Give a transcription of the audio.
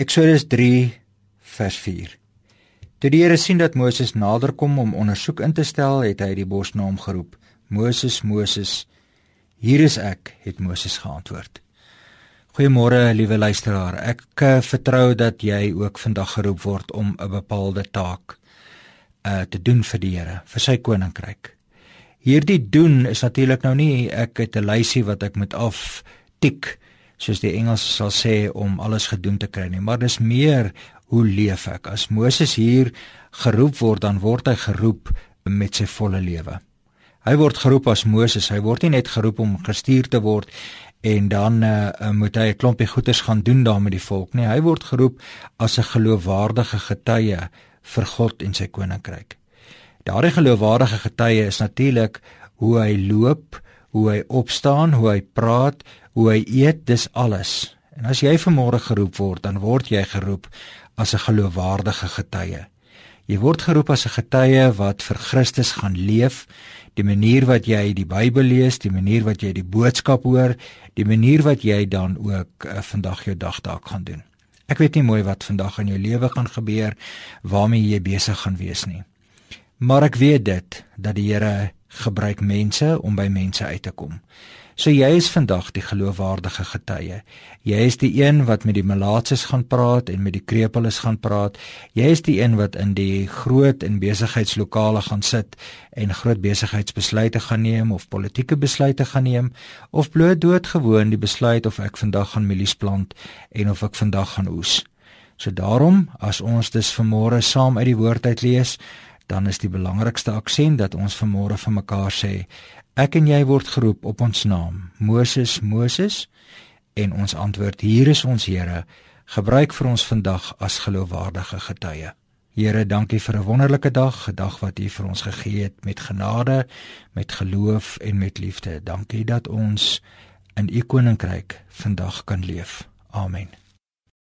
Eksodus 3 vers 4. Toe die Here sien dat Moses nader kom om ondersoek in te stel, het hy die bos na hom geroep. Moses, Moses, hier is ek, het Moses geantwoord. Goeiemôre, liewe luisteraar. Ek uh, vertrou dat jy ook vandag geroep word om 'n bepaalde taak uh te doen vir die Here, vir sy koninkryk. Hierdie doen is natuurlik nou nie ek het 'n lysie wat ek moet af tik soos die Engels sal sê om alles gedoen te kry nie, maar dis meer hoe leef ek? As Moses hier geroep word, dan word hy geroep met sy volle lewe. Hy word geroep as Moses, hy word nie net geroep om gestuur te word en dan uh, moet hy 'n klompie goeders gaan doen daar met die volk nie. Hy word geroep as 'n geloofwaardige getuie vir God en sy koninkryk. Daardie geloofwaardige getuie is natuurlik hoe hy loop, hoe hy opstaan, hoe hy praat, hoe hy eet, dis alles. En as jy vanmôre geroep word, dan word jy geroep as 'n geloofwaardige getuie. Jy word geroep as 'n getuie wat vir Christus gaan leef. Die manier wat jy die Bybel lees, die manier wat jy die boodskap hoor, die manier wat jy dan ook uh, vandag jou dagtaak gaan doen. Ek weet nie mooi wat vandag in jou lewe gaan gebeur waarmee jy besig gaan wees nie. Maar ek weet dit dat die Here gebruik mense om by mense uit te kom. So jy is vandag die geloofwaardige getuie. Jy is die een wat met die malaatses gaan praat en met die krepeles gaan praat. Jy is die een wat in die groot en besigheidslokale gaan sit en groot besigheidsbesluite gaan neem of politieke besluite gaan neem of bloot doodgewoon die besluit of ek vandag gaan mielies plant en of ek vandag gaan oes. So daarom as ons dus vanmôre saam uit die woord uit lees, dan is die belangrikste aksent dat ons vanmôre vir mekaar sê Ek en jy word geroep op ons naam. Moses, Moses en ons antwoord: Hier is ons Here. Gebruik vir ons vandag as geloofwaardige getuie. Here, dankie vir 'n wonderlike dag, 'n dag wat U vir ons gegee het met genade, met geloof en met liefde. Dankie dat ons in U koninkryk vandag kan leef. Amen.